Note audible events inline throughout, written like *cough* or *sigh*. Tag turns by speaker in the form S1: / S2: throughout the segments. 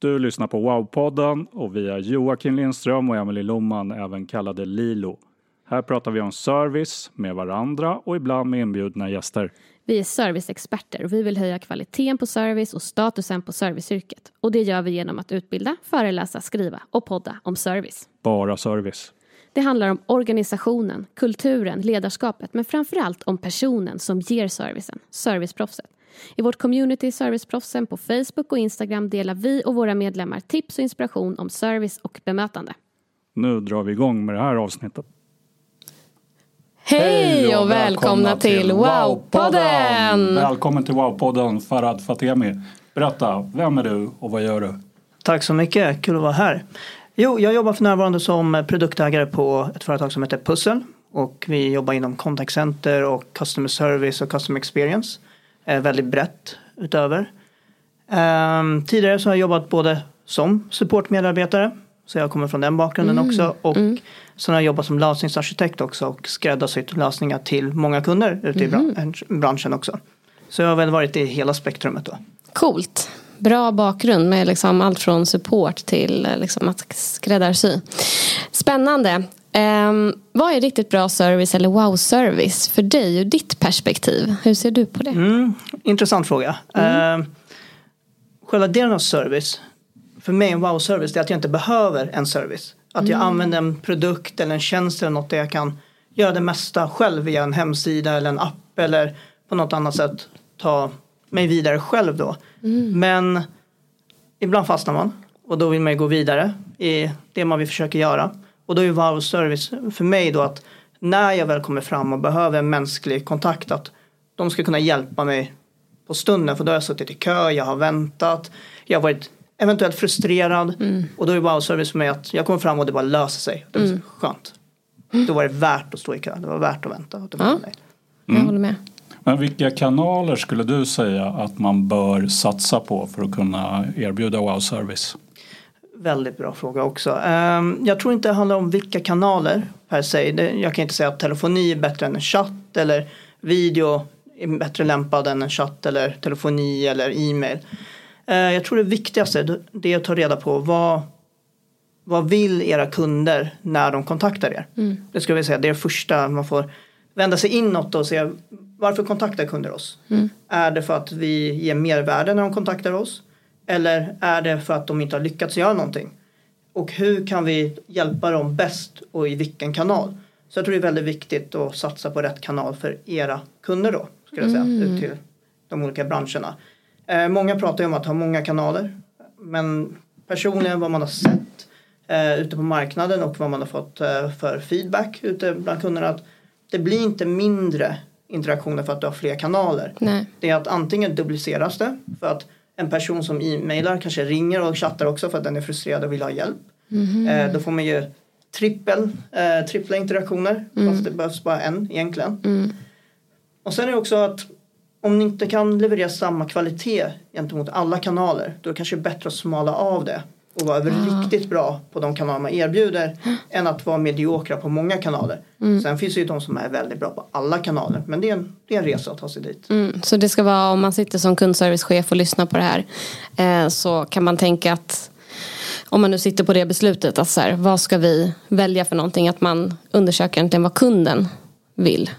S1: Du lyssnar på Wow-podden och vi är Joakim Lindström och Emelie Loman, även kallade Lilo. Här pratar vi om service med varandra och ibland med inbjudna gäster.
S2: Vi är serviceexperter och vi vill höja kvaliteten på service och statusen på serviceyrket. Och det gör vi genom att utbilda, föreläsa, skriva och podda om service.
S1: Bara service.
S2: Det handlar om organisationen, kulturen, ledarskapet men framförallt om personen som ger servicen, serviceproffset. I vårt community Serviceproffsen på Facebook och Instagram delar vi och våra medlemmar tips och inspiration om service och bemötande.
S1: Nu drar vi igång med det här avsnittet.
S2: Hej och välkomna till Wow-podden!
S1: Välkommen till Wow-podden Farad Fatemi. Berätta, vem är du och vad gör du?
S3: Tack så mycket, kul att vara här. Jo, jag jobbar för närvarande som produktägare på ett företag som heter Pussel. Och vi jobbar inom contact center och customer service och customer experience. Väldigt brett utöver. Ehm, tidigare så har jag jobbat både som supportmedarbetare, så jag kommer från den bakgrunden också. Och sen har jag jobbat som lösningsarkitekt också och skräddarsytt lösningar till många kunder ute i bran- branschen också. Så jag har väl varit i hela spektrumet då.
S2: Coolt. Bra bakgrund med liksom allt från support till eh, liksom att skräddarsy. Spännande. Ehm, vad är riktigt bra service eller wow-service för dig ur ditt perspektiv? Hur ser du på det?
S3: Mm, intressant fråga. Mm. själva delen av service, för mig en wow-service, är att jag inte behöver en service. Att jag använder en produkt eller en tjänst eller något där jag kan göra det mesta själv via en hemsida eller en app eller på något annat sätt ta mig vidare själv då. Men ibland fastnar man och då vill man ju gå vidare i det man vill försöka göra. Och då är wow service för mig då att när jag väl kommer fram och behöver en mänsklig kontakt att de ska kunna hjälpa mig på stunden för då har jag suttit i kö, jag har väntat, jag har varit eventuellt frustrerad och då är wow service för mig att jag kommer fram och det bara löser sig. Det var så skönt. Då var det värt att stå i kö, det var värt att vänta. Och det var
S2: Ja.
S3: nöjd.
S2: Jag håller med.
S1: Men vilka kanaler skulle du säga att man bör satsa på för att kunna erbjuda wow-service?
S3: Väldigt bra fråga också. Ehm, jag tror inte det handlar om vilka kanaler per se. Jag kan inte säga att telefoni är bättre än en chatt eller video är bättre lämpad än en chatt eller telefoni eller e-mail. Eh, Jag tror det viktigaste är att ta reda på vad, vad vill era kunder när de kontaktar er? Det skulle jag säga, det är det första man får vända sig inåt och se varför kontaktar kunder oss? Är det för att vi ger mervärde när de kontaktar oss? Eller är det för att de inte har lyckats göra någonting? Och hur kan vi hjälpa dem bäst och i vilken kanal? Så jag tror det är väldigt viktigt att satsa på rätt kanal för era kunder då. Skulle jag säga, ut till de olika branscherna. Eh, många pratar ju om att ha många kanaler. Men personligen vad man har sett eh, ute på marknaden och vad man har fått eh, för feedback ute bland kunderna. Att det blir inte mindre interaktioner för att du har fler kanaler.
S2: Nej.
S3: Det är att antingen dupliceras det för att en person som e-mailar kanske ringer och chattar också för att den är frustrerad och vill ha hjälp. Eh, då får man ju trippel, eh, trippla interaktioner. Fast det behövs bara en egentligen. Och sen är det också att om ni inte kan leverera samma kvalitet gentemot alla kanaler då kanske det är bättre att smala av det och vara riktigt bra på de kanaler man erbjuder *gasps* än att vara mediokra på många kanaler. Sen finns det ju de som är väldigt bra på alla kanaler men det är en, det är en resa att ta sig dit.
S2: Mm, så det ska vara, om man sitter som kundservicechef och lyssnar på det här eh, så kan man tänka att om man nu sitter på det beslutet att så här, vad ska vi välja för någonting? Att man undersöker egentligen vad kunden vill.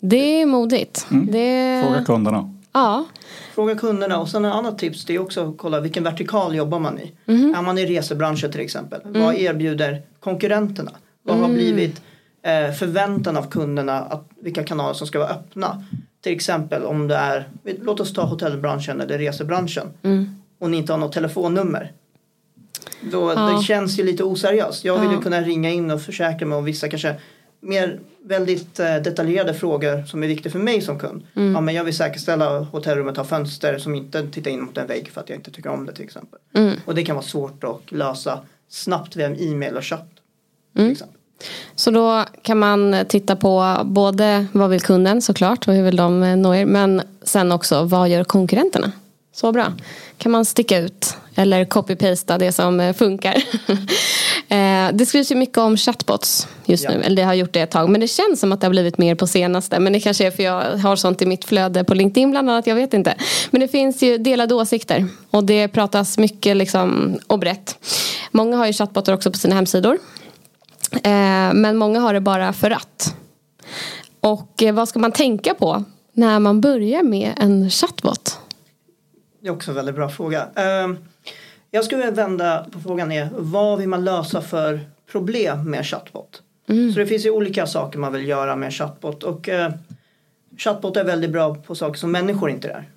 S2: Det är modigt. Det...
S1: Fråga kunderna.
S2: Ja.
S3: Fråga kunderna och sen ett annat tips det är också att kolla vilken vertikal jobbar man i.
S2: Mhm.
S3: Är man i resebranschen till exempel.
S2: Mm.
S3: Vad erbjuder konkurrenterna? Vad har blivit eh, förväntan av kunderna att vilka kanaler som ska vara öppna? Till exempel om det är, låt oss ta hotellbranschen eller resebranschen
S2: Mm.
S3: och ni inte har något telefonnummer. Då,
S2: Ja.
S3: Det känns ju lite oseriöst. Jag vill ju
S2: Ja.
S3: kunna ringa in och försäkra mig om vissa kanske mer väldigt eh, detaljerade frågor som är viktiga för mig som kund.
S2: Mm.
S3: Ja, men jag vill säkerställa att hotellrummet har fönster som inte tittar in mot en vägg för att jag inte tycker om det till exempel.
S2: Mm.
S3: Och det kan vara svårt att lösa snabbt via en e-mail och chatt.
S2: Mm. Så då kan man titta på både vad vill kunden såklart och hur vill de eh, nå er. Men sen också vad gör konkurrenterna? Så bra. Kan man sticka ut eller copy-pasta det som eh, funkar. *laughs* Det skrivs ju mycket om chatbots just
S3: Ja.
S2: nu. Eller det har gjort det ett tag. Men det känns som att det har blivit mer på senaste. Men det kanske är för jag har sånt i mitt flöde på LinkedIn bland annat. Jag vet inte. Men det finns ju delade åsikter. Och det pratas mycket liksom och brett. Många har ju chatbotar också på sina hemsidor. Eh, men många har det bara för att. Och eh, vad ska man tänka på när man börjar med en chatbot?
S3: Det är också en väldigt bra fråga. Jag skulle vilja vända på frågan är vad vill man lösa för problem med chatbot? Så det finns ju olika saker man vill göra med chatbot och eh, chatbot är väldigt bra på saker som människor inte är.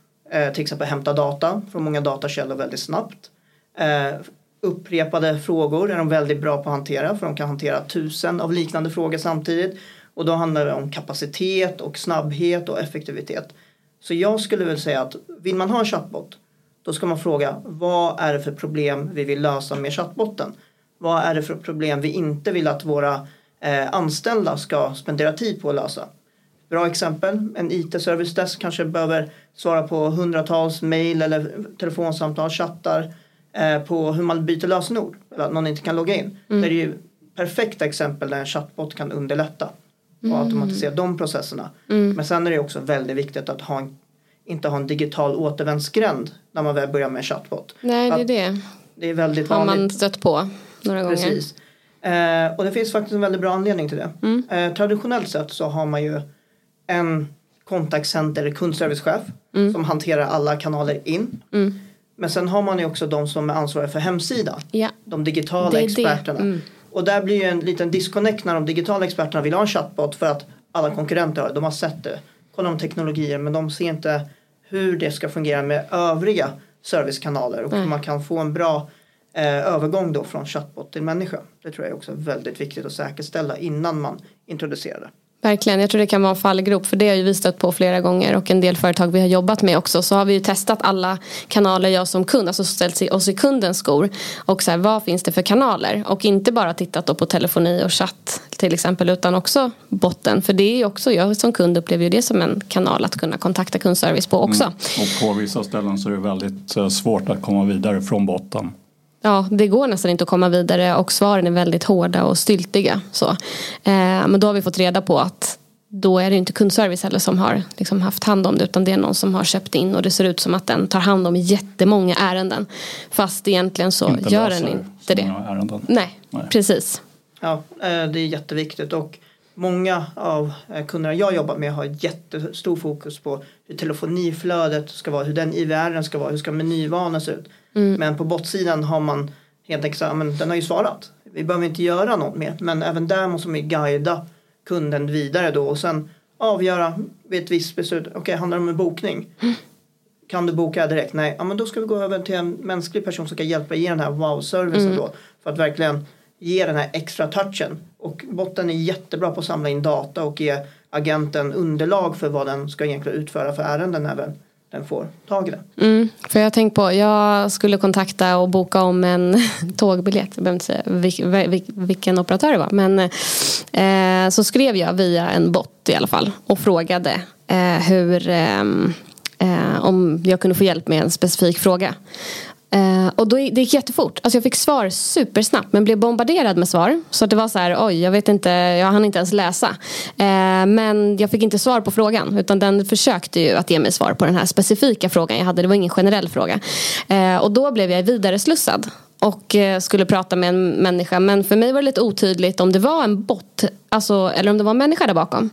S3: Eh, till exempel hämta data från många datakällor väldigt snabbt. Eh, upprepade frågor är de väldigt bra på att hantera för de kan hantera tusen av liknande frågor samtidigt. Och då handlar det om kapacitet och snabbhet och effektivitet. Så jag skulle väl säga att vill man ha en chatbot då ska man fråga vad är det för problem vi vill lösa med chattbotten? Vad är det för problem vi inte vill att våra eh, anställda ska spendera tid på att lösa? Bra exempel, en IT-service desk kanske behöver svara på hundratals mejl eller telefonsamtal, chattar eh, på hur man byter lösenord eller att någon inte kan logga in. Det är ju perfekta exempel där en chatbot kan underlätta och automatisera de processerna. Men sen är det också väldigt viktigt att ha en, inte ha en digital återvändsgränd när man väl börjar med chatbot.
S2: Nej, det är det.
S3: Det är väldigt
S2: Har
S3: vanligt.
S2: man stött på några gånger.
S3: Precis. Eh, och det finns faktiskt en väldigt bra anledning till det.
S2: Mm.
S3: Eh, traditionellt sett så har man ju en kontaktcenter kundservicechef
S2: Mm.
S3: som hanterar alla kanaler in. Men sen har man ju också de som är ansvariga för hemsidan.
S2: Ja.
S3: De digitala experterna.
S2: Mm.
S3: Och där blir ju en liten disconnect när de digitala experterna vill ha en chatbot för att alla konkurrenter har det. De har sett det. Kollar de teknologier men de ser inte hur det ska fungera med övriga servicekanaler och hur man kan få en bra eh, övergång då från chatbot till människa. Det tror jag är också väldigt viktigt att säkerställa innan man introducerar det.
S2: Verkligen, jag tror det kan vara en fallgrop för det har ju vi stött på flera gånger och en del företag vi har jobbat med också. Så har vi ju testat alla kanaler jag som kund, alltså ställt oss i kundens skor och så här, vad finns det för kanaler? Och inte bara tittat då på telefoni och chatt till exempel utan också botten. För det är ju också, jag som kund upplever ju det som en kanal att kunna kontakta kundservice på också. Mm.
S1: Och på vissa ställen så är det väldigt eh, svårt att komma vidare från botten.
S2: Ja, det går nästan inte att komma vidare och svaren är väldigt hårda och styltiga. Så. Eh, men då har vi fått reda på att då är det inte kundservice heller som har liksom haft hand om det utan det är någon som har köpt in och det ser ut som att den tar hand om jättemånga ärenden. Fast egentligen så
S1: Inte
S2: gör den inte det. Nej,
S1: Nej.
S2: precis.
S3: Ja, eh, det är jätteviktigt och många av eh, kunderna jag jobbar med har jättestor fokus på hur telefoniflödet ska vara, hur den IVRen ska vara, hur ska menyvanan se ut. Men på botsidan har man helt enkelt sagt, "Ja, men den har ju svarat. Vi behöver inte göra något mer, men även där måste man ju guida kunden vidare då och sen avgöra vid ett visst beslut, okej handlar det om en bokning? Kan du boka direkt? Nej, ja, men då ska vi gå över till en mänsklig person som kan hjälpa ge den här wow-servicen då. För att verkligen ge den här extra touchen. Och botten är jättebra på att samla in data och ge agenten underlag för vad den ska egentligen utföra för ärenden väl den får tag i den.
S2: Mm, för jag har tänkt på, jag skulle kontakta och boka om en *laughs* tågbiljett. Jag behöver inte säga vil, vil, vilken operatör det var. Men eh, så skrev jag via en bot i alla fall. Och frågade eh, hur, ehm, eh, om jag kunde få hjälp med en specifik fråga. Och då, det gick jättefort. Alltså jag fick svar supersnabbt men blev bombarderad med svar. Så att det var så här, oj jag vet inte, jag hann inte ens läsa. Eh, men jag fick inte svar på frågan. Utan den försökte ju att ge mig svar på den här specifika frågan jag hade. Det var ingen generell fråga. Eh, och då blev jag vidare slussad och eh, skulle prata med en människa. Men för mig var det lite otydligt om det var en bot alltså, eller om det var en människa där bakom.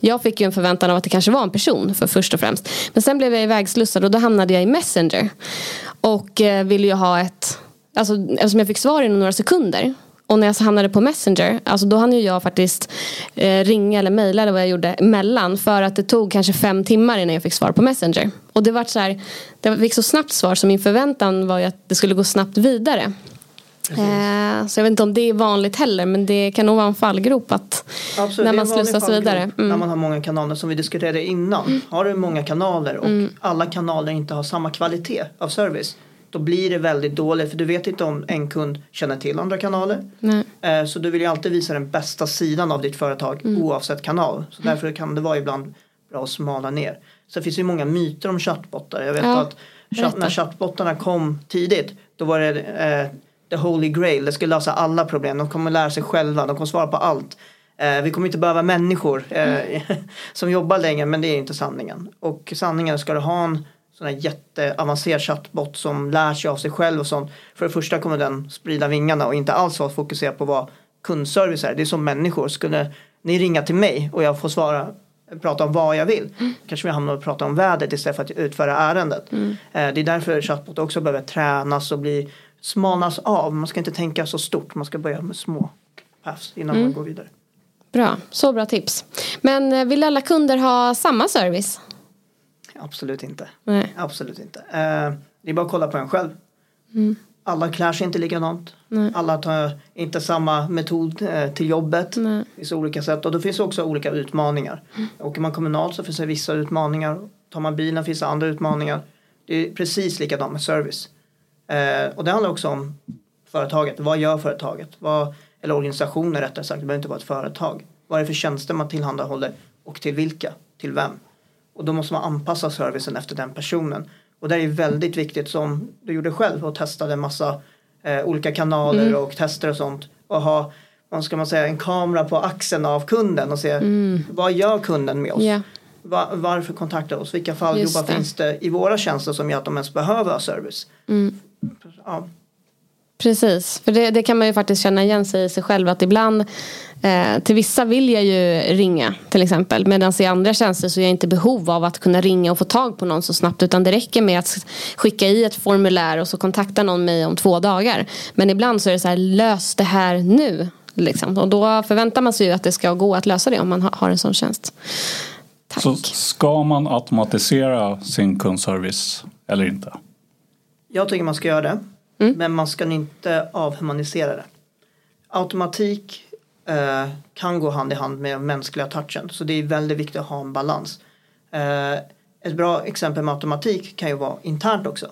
S2: Jag fick ju en förväntan av att det kanske var en person för först och främst. Men sen blev jag ivägslussad och då hamnade jag i Messenger. Och eh, ville ju ha ett, alltså, eftersom jag fick svar inom några sekunder och när jag hamnade på Messenger, alltså då hann ju jag faktiskt eh, ringa eller mejla eller vad jag gjorde emellan. För att det tog kanske fem timmar innan jag fick svar på Messenger. Och det var så här, det fick så snabbt svar så min förväntan var ju att det skulle gå snabbt vidare. Eh, så jag vet inte om det är vanligt heller men det kan nog vara en fallgrop att
S3: Absolut,
S2: när man slussas vidare.
S3: När
S2: Mm.
S3: man har många kanaler som vi diskuterade innan. Har du många kanaler och
S2: Mm.
S3: alla kanaler inte har samma kvalitet av service. Då blir det väldigt dåligt för du vet inte om en kund känner till andra kanaler.
S2: Nej.
S3: Eh, Så du vill ju alltid visa den bästa sidan av ditt företag
S2: Mm.
S3: oavsett kanal. Så därför kan det vara ibland bra att smala ner. Finns det ju många myter om chattbottar. Jag vet
S2: Ja,
S3: att chatt, när chattbottarna kom tidigt då var det eh, the holy grail. Det skulle lösa alla problem. De kommer lära sig själva. De kommer svara på allt. Eh, vi kommer inte behöva människor eh, *laughs* som jobbar längre men det är inte sanningen. Och sanningen ska du ha en sån här jätteavancerad chattbot som lär sig av sig själv och sånt. För det första kommer den sprida vingarna och inte alls vara fokuserad på vad kundservice är. Det är som människor. Skulle ni ringa till mig och jag får svara prata om vad jag vill. Kanske vi hamnar och prata om vädret istället för att utföra ärendet. Eh, det är därför chatbot också behöver tränas och bli smalnas av. Man ska inte tänka så stort. Man ska börja med små pass innan man går vidare.
S2: Bra, så bra tips. Men eh, vill alla kunder ha samma service?
S3: Absolut inte.
S2: Nej.
S3: Absolut inte. Eh, det är bara att kolla på en själv. Alla klär sig inte likadant. Alla tar inte samma metod eh, till jobbet.
S2: Nej.
S3: Det finns olika sätt och då finns också olika utmaningar. Åker man kommunalt så finns det vissa utmaningar. Tar man bilen finns det andra utmaningar. Det är precis likadant med service. Eh, och det handlar också om företaget. Vad gör företaget? Vad, eller organisationen rättare sagt. Det behöver inte vara ett företag. Vad är det för tjänster man tillhandahåller och till vilka? Till vem? Och då måste man anpassa servicen efter den personen. Och det är väldigt viktigt som du gjorde själv och testade en massa eh, olika kanaler och tester och sånt. Och ha, vad ska man säga, en kamera på axeln av kunden och se vad gör kunden med oss?
S2: Ja.
S3: Va, varför kontaktar oss? Vilka fallgropar finns det i våra tjänster som gör att de ens behöver service? Ja,
S2: Precis, för det, det kan man ju faktiskt känna igen sig i sig själv att ibland eh, till vissa vill jag ju ringa till exempel medan i andra tjänster så är jag inte behov av att kunna ringa och få tag på någon så snabbt utan det räcker med att skicka i ett formulär och så kontaktar någon mig om två dagar. Men ibland så är det så här lös det här nu. Liksom. Och då förväntar man sig ju att det ska gå att lösa det om man ha- har en sån tjänst. Tack.
S1: Så ska man automatisera sin kundservice eller inte?
S3: Jag tycker man ska göra det. Mm. Men man ska inte avhumanisera det. Automatik eh, kan gå hand i hand med mänskliga touchen. Så det är väldigt viktigt att ha en balans. Eh, ett bra exempel med automatik kan ju vara internt också.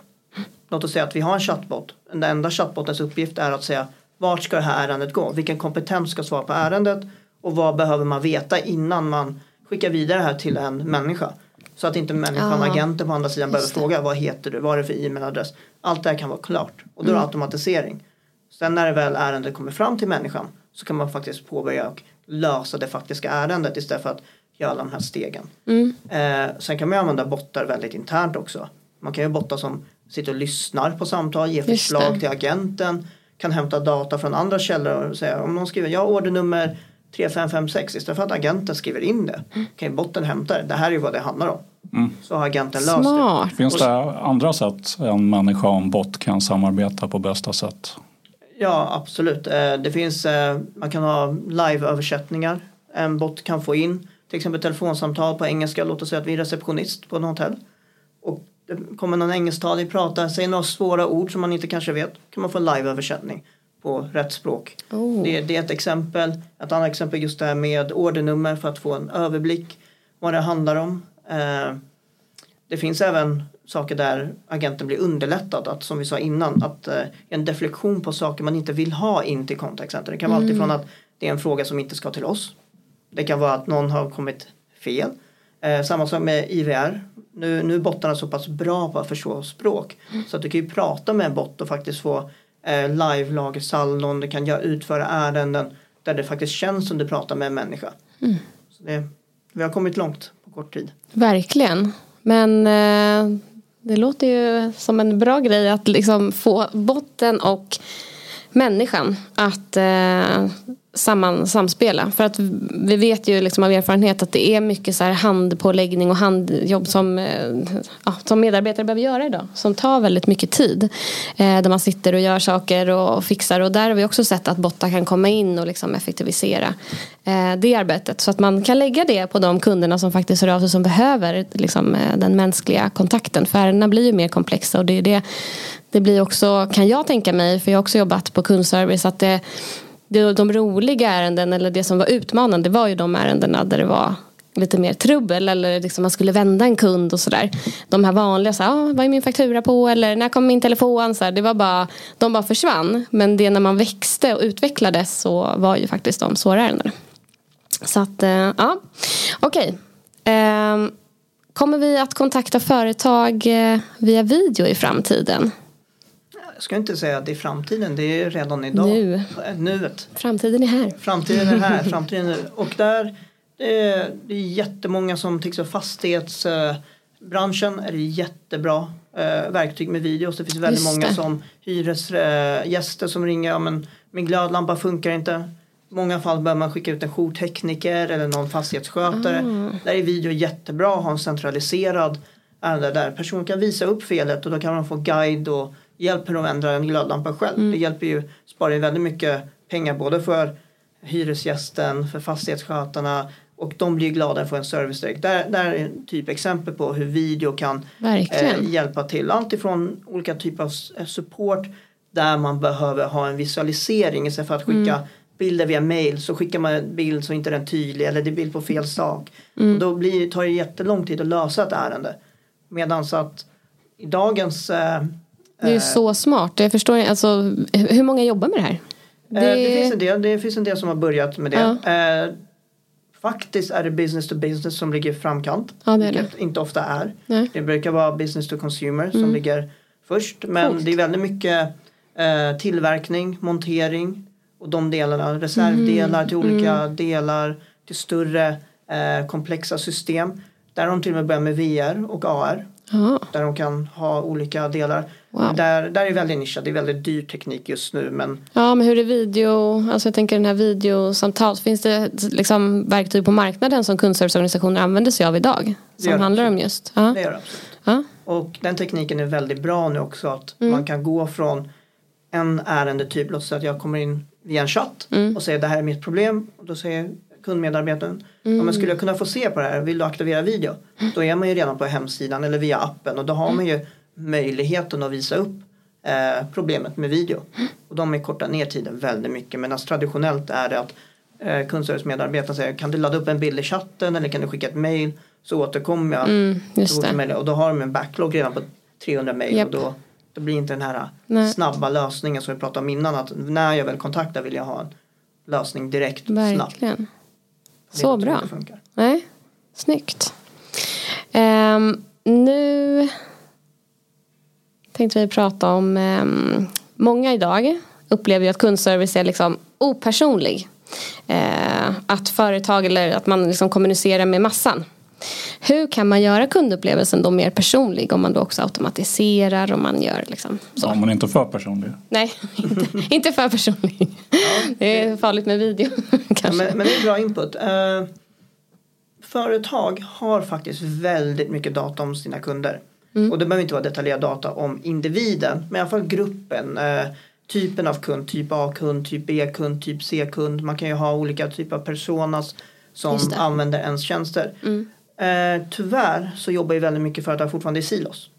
S3: Låt oss säga att vi har en chatbot. Den enda chatbotens uppgift är att säga vart ska det här ärendet gå? Vilken kompetens ska svara på ärendet? Och vad behöver man veta innan man skickar vidare det här till en människa? Så att inte människan,
S2: Ja.
S3: agenten på andra sidan behöver fråga vad heter du, vad är det för e-mailadress? Allt det här kan vara klart och då är
S2: Mm.
S3: det automatisering. Sen när det väl ärendet kommer fram till människan så kan man faktiskt påbörja och lösa det faktiska ärendet istället för att göra alla de här stegen.
S2: Mm.
S3: Eh, sen kan man använda bottar väldigt internt också. Man kan ju ha bottar som sitter och lyssnar på samtal, ger förslag till agenten, kan hämta data från andra källor och säga om någon skriver jag har ordernummer 3556 istället för att agenten skriver in det kan ju botten hämta det. Det här är ju vad det handlar om. Så har agenten löst det.
S2: Smart.
S1: Finns det andra sätt en människa och en bot kan samarbeta på bästa sätt?
S3: Ja, absolut. Eh, Det finns, eh, man kan ha live-översättningar. En bot kan få in till exempel telefonsamtal på engelska. Låt oss säga att vi är receptionist på en hotell. Och det kommer någon engelsktalig prata, säger några svåra ord som man inte kanske vet. kan man få live-översättning på rätt språk.
S2: Oh.
S3: Det, det är ett exempel. Ett annat exempel just det här med ordernummer för att få en överblick vad det handlar om. Eh, det finns även saker där agenten blir underlättad. Att, som vi sa innan, att eh, en deflektion på saker man inte vill ha in till contact center. Det kan vara alltifrån att det är en fråga som inte ska till oss. Det kan vara att någon har kommit fel. Eh, samma sak med IVR. Nu, nu är bottarna så pass bra på att förstå språk. Så att du kan ju prata med en bot och faktiskt få eh, live-lagersaldon. Du kan göra, utföra ärenden där det faktiskt känns som du pratar med en människa. Så det, vi har kommit långt kort tid.
S2: Verkligen. Men eh, Det låter ju som en bra grej att liksom få botten och människan att eh, samman, samspela. För att vi vet ju liksom av erfarenhet att det är mycket så här handpåläggning och handjobb som, eh, ja, som medarbetare behöver göra idag. Som tar väldigt mycket tid. Eh, där man sitter och gör saker och fixar. Och där har vi också sett att Botta kan komma in och liksom effektivisera eh, det arbetet. Så att man kan lägga det på de kunderna som faktiskt hör av sig som behöver liksom, eh, den mänskliga kontakten. För ärendena blir ju mer komplexa och det är det det blir också, kan jag tänka mig, för jag har också jobbat på kundservice, att det, det, de roliga ärenden eller det som var utmanande det var ju de ärendena där det var lite mer trubbel eller liksom man skulle vända en kund och sådär. De här vanliga, så här, ah, vad är min faktura på eller när kommer min telefon? Så här, det var bara, de bara försvann. Men det när man växte och utvecklades så var ju faktiskt de svåra ärendena. Så att, eh, ja, okej. Okay. Eh, kommer vi att kontakta företag eh, via video i framtiden?
S3: Jag ska inte säga att det är framtiden, det är redan idag.
S2: Nu.
S3: Nuet.
S2: Framtiden är här.
S3: Framtiden är här, *laughs* framtiden är nu. Och där, det är, det är jättemånga som tycker att fastighetsbranschen är jättebra eh, verktyg med videos. Det finns väldigt
S2: Just
S3: många
S2: det.
S3: som hyresgäster som ringer, ja men min glödlampa funkar inte. I många fall behöver man skicka ut en jourtekniker eller någon fastighetsskötare.
S2: Ah.
S3: Där är video jättebra att ha en centraliserad ärende där personen kan visa upp felet och då kan man få guide och hjälp hur de ändrar en glödlampa själv.
S2: Mm.
S3: Det hjälper ju, sparar ju väldigt mycket pengar både för hyresgästen, för fastighetsskötarna och de blir glada för en service direkt. Där, där är typ exempel på hur video kan eh, hjälpa till. Allt ifrån olika typer av eh, support där man behöver ha en visualisering istället för att skicka
S2: Mm.
S3: bilder via mail så skickar man en bild så inte den är tydlig eller det är bild på fel sak.
S2: Mm.
S3: Och då blir, tar det jättelång tid att lösa ett ärende. Medan så att i dagens eh,
S2: Det är ju
S3: eh,
S2: så smart. Jag förstår alltså, hur många jobbar med det här?
S3: Eh, Det... finns en del, det finns en del som har börjat med det.
S2: Ja.
S3: Eh, faktiskt är det business to business som ligger i framkant.
S2: Ja, det
S3: vilket inte ofta är.
S2: Nej.
S3: Det brukar vara business to consumer som ligger först. Men
S2: Coolt.
S3: det är väldigt mycket tillverkning, montering och de delarna. Reservdelar till olika delar till större komplexa system. Där har de till och med börjat med VR och AR.
S2: Ja,
S3: Där de kan ha olika delar.
S2: Wow.
S3: Där, där är väldigt nischat. Det är väldigt dyr teknik just nu. Men
S2: ja, men hur är video? Alltså jag tänker den här videosamtal. Finns det liksom verktyg på marknaden som kundserviceorganisationer använder sig av idag? Som handlar om just? Ja.
S3: det gör det absolut.
S2: Ja.
S3: Och den tekniken är väldigt bra nu också att man kan gå från en ärendetyp, låt säga att jag kommer in via en chatt och säger det här är mitt problem och då säger kundmedarbetaren ja, men skulle jag kunna få se på det här, vill du aktivera video? Då är man ju redan på hemsidan eller via appen och då har man ju möjligheten att visa upp eh, problemet med video. Och de är kortar ner tiden väldigt mycket medan traditionellt är det att eh, kundservicemedarbetaren säger kan du ladda upp en bild i chatten eller kan du skicka ett mail så återkommer jag.
S2: Mm, just det.
S3: Och då har de en backlog redan på 300 mejl
S2: Japp.
S3: och då, då blir inte den här
S2: Nej.
S3: snabba lösningen som vi pratade om innan att när jag väl kontaktar vill jag ha en lösning direkt snabbt.
S2: Verkligen.
S3: Är
S2: Så bra. Nej, snyggt. Ehm, nu tänkte vi prata om ehm, många idag upplever ju att kundservice är liksom opersonlig. Eh, att företag eller att man liksom kommunicerar med massan. Hur kan man göra kundupplevelsen då mer personlig om man då också automatiserar och man gör liksom så?
S1: Om man inte är för personlig.
S2: Nej, inte, inte för personlig. Det är farligt med video *laughs*
S3: Ja,
S2: kanske.
S3: men, men det är bra input. Eh, företag har faktiskt väldigt mycket data om sina kunder.
S2: Mm.
S3: Och det behöver inte vara detaljerad data om individen men i alla fall gruppen. Eh, typen av kund, typ A-kund, typ B-kund, typ C-kund. Man kan ju ha olika typer av personas som.
S2: Mm.
S3: använder ens tjänster. Eh, tyvärr så jobbar ju väldigt mycket företag fortfarande i silos.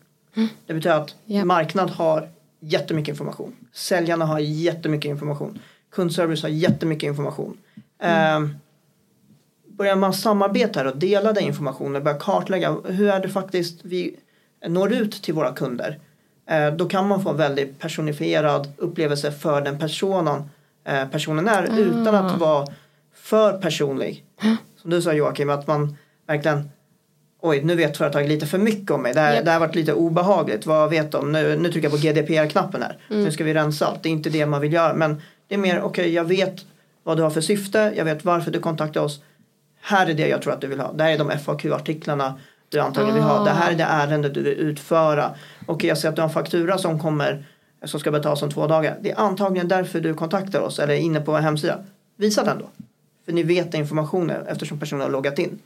S3: Det betyder att
S2: Mm. Ja.
S3: marknad har jättemycket information. Säljarna har jättemycket information. Kundservice har jättemycket information.
S2: Mm.
S3: Eh, börjar man samarbeta och dela den informationen, börja kartlägga hur är det faktiskt vi når ut till våra kunder. Eh, då kan man få en väldigt personifierad upplevelse för den personen eh, personen är utan att vara för personlig. Som du sa Joakim, att man verkligen Oj, nu vet företaget lite för mycket om mig. Det här,
S2: Japp.
S3: det här har varit lite obehagligt. Vad vet de? Nu, nu trycker jag på GDPR-knappen här. Nu ska vi rensa allt. Det är inte det man vill göra. Men det är mer, okej, jag vet vad du har för syfte. Jag vet varför du kontaktar oss. Här är det jag tror att du vill ha. Det här är de FAQ-artiklarna. du antagligen vill ha. Det här är det ärende du vill utföra. Och jag ser att du har en faktura som kommer som ska betalas om två dagar. Det är antagligen därför du kontaktar oss eller är inne på vår hemsida. Visa den då. För ni vet informationen eftersom personen har loggat in.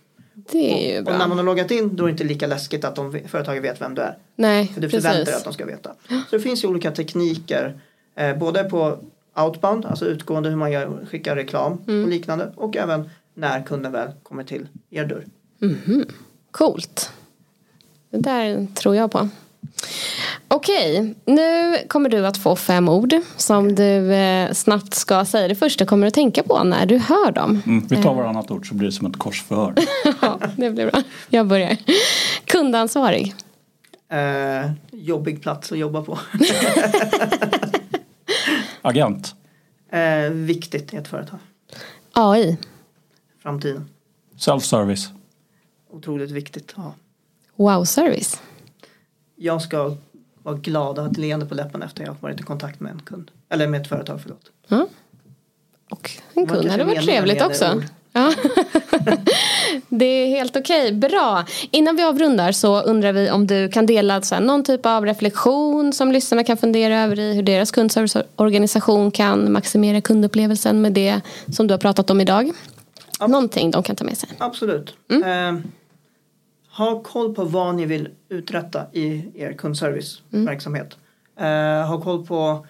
S2: Det är ju
S3: Och när
S2: bra.
S3: man har loggat in då är det inte lika läskigt att de, företaget vet vem du är.
S2: Nej,
S3: För du förväntar dig att de ska veta. Så det finns ju olika tekniker. Eh, både på outbound, alltså utgående hur man gör, skickar reklam
S2: Mm.
S3: och liknande. Och även när kunden väl kommer till er dörr.
S2: Coolt. Det där tror jag på. Okej, nu kommer du att få fem ord som du eh, snabbt ska säga. Det första kommer du att tänka på när du hör dem.
S1: Mm, vi tar varannat ord så blir det som ett korsförhör. *laughs*
S2: Ja, det blir bra. Jag börjar. Kundansvarig.
S3: Eh, jobbig plats att jobba på. *laughs*
S1: Agent.
S3: eh, viktigt i ett företag.
S2: AI.
S3: Framtiden.
S1: Self-service.
S3: Otroligt viktigt. Ja.
S2: Wow-service.
S3: Jag ska vara glad och ha ett leende på läppen efter jag har varit i kontakt med en kund. Eller med ett företag, förlåt.
S2: Ja. Och en kund hade varit trevligt också. Ja. *laughs* det är helt okej. Bra. Innan vi avrundar så undrar vi om du kan dela så här, någon typ av reflektion som lyssnarna kan fundera över i hur deras kundserviceorganisation kan maximera kundupplevelsen med det som du har pratat om idag. Någonting de kan ta med sig.
S3: Absolut.
S2: Mm.
S3: Eh, ha koll på vad ni vill uträtta i er kundserviceverksamhet. Eh, ha koll på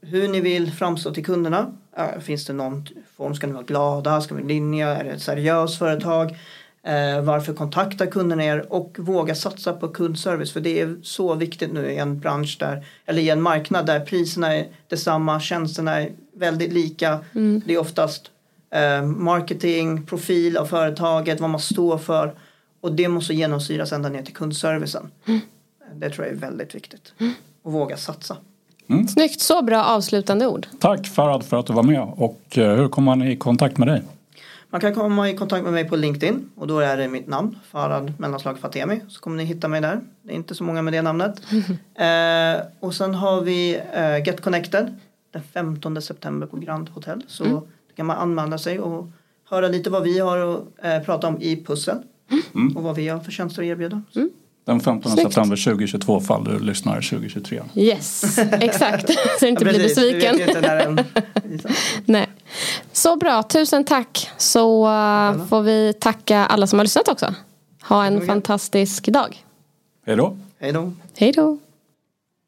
S3: hur ni vill framstå till kunderna. Eh, finns det någon form? Ska ni vara glada? Ska ni vara linja? Är det ett seriöst företag? Eh, varför kontaktar kunderna er? Och våga satsa på kundservice. För det är så viktigt nu i en bransch där, eller i en marknad där priserna är detsamma, tjänsterna är väldigt lika. Det är oftast eh, marketing, profil av företaget, vad man står för. Och det måste genomsyras ända ner till kundservicen. Det tror jag är väldigt viktigt. Och våga satsa.
S2: Snyggt, så bra avslutande ord.
S1: Tack Farad för att du var med. Och eh, hur kommer man i kontakt med dig?
S3: Man kan komma i kontakt med mig på LinkedIn och då är det mitt namn, Farad mellanslag Fatemi. Så kommer ni hitta mig där. Det är inte så många med det namnet. *laughs* eh, och sen har vi eh, Get Connected den 15 september på Grand Hotel. Så
S2: Mm.
S3: då kan man anmäla sig och höra lite vad vi har att eh, prata om i Pussel. Och vad vi har för tjänster att erbjuda.
S1: Den 15
S2: Snyggt.
S1: september 2022 fall du lyssnar 2023.
S2: Yes, *laughs* exakt. Så du inte blir besviken.
S3: den *laughs*
S2: Nej. Så bra, tusen tack. Så uh, får vi tacka alla som har lyssnat också. Ha en fantastisk dag.
S1: Hej då.
S3: Hej då.
S2: Hej då.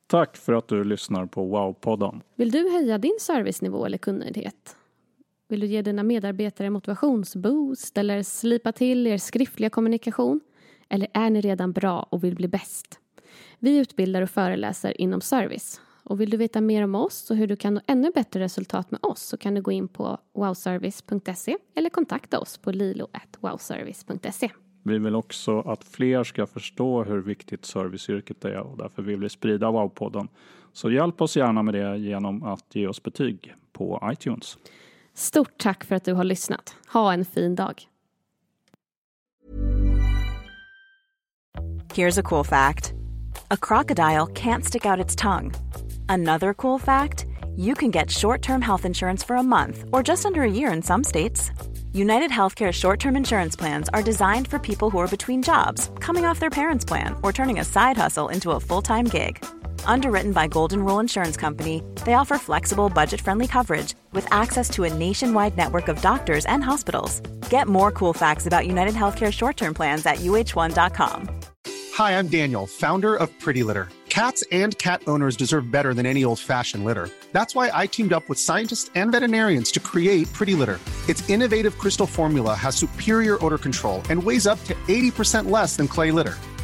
S1: Tack för att du lyssnar på Wow-podden.
S2: Vill du höja din servicenivå eller kundnöjdhet? Vill du ge dina medarbetare motivationsboost eller slipa till er skriftliga kommunikation? Eller är ni redan bra och vill bli bäst? Vi utbildar och föreläser inom service. Och vill du veta mer om oss och hur du kan nå ännu bättre resultat med oss så kan du gå in på wowservice.se eller kontakta oss på lilo.wowservice.se.
S1: Vi vill också att fler ska förstå hur viktigt serviceyrket är och därför vill vi sprida Wow-podden. Så hjälp oss gärna med det genom att ge oss betyg på iTunes.
S2: Stort tack för att du har lyssnat. Ha en fin dag.
S4: Here's a cool fact a crocodile can't stick out its tongue. Another cool fact you can get short term health insurance for a month or just under a year in some states. United Healthcare short term insurance plans are designed for people who are between jobs, coming off their parents' plan, or turning a side hustle into a full time gig. Underwritten by Golden Rule Insurance Company, they offer flexible, budget friendly coverage with access to a nationwide network of doctors and hospitals. Get more cool facts about United Healthcare short term plans at uh1.com.
S5: Hi, I'm Daniel, founder of Pretty Litter. Cats and cat owners deserve better than any old fashioned litter. That's why I teamed up with scientists and veterinarians to create Pretty Litter. Its innovative crystal formula has superior odor control and weighs up to 80% less than clay litter.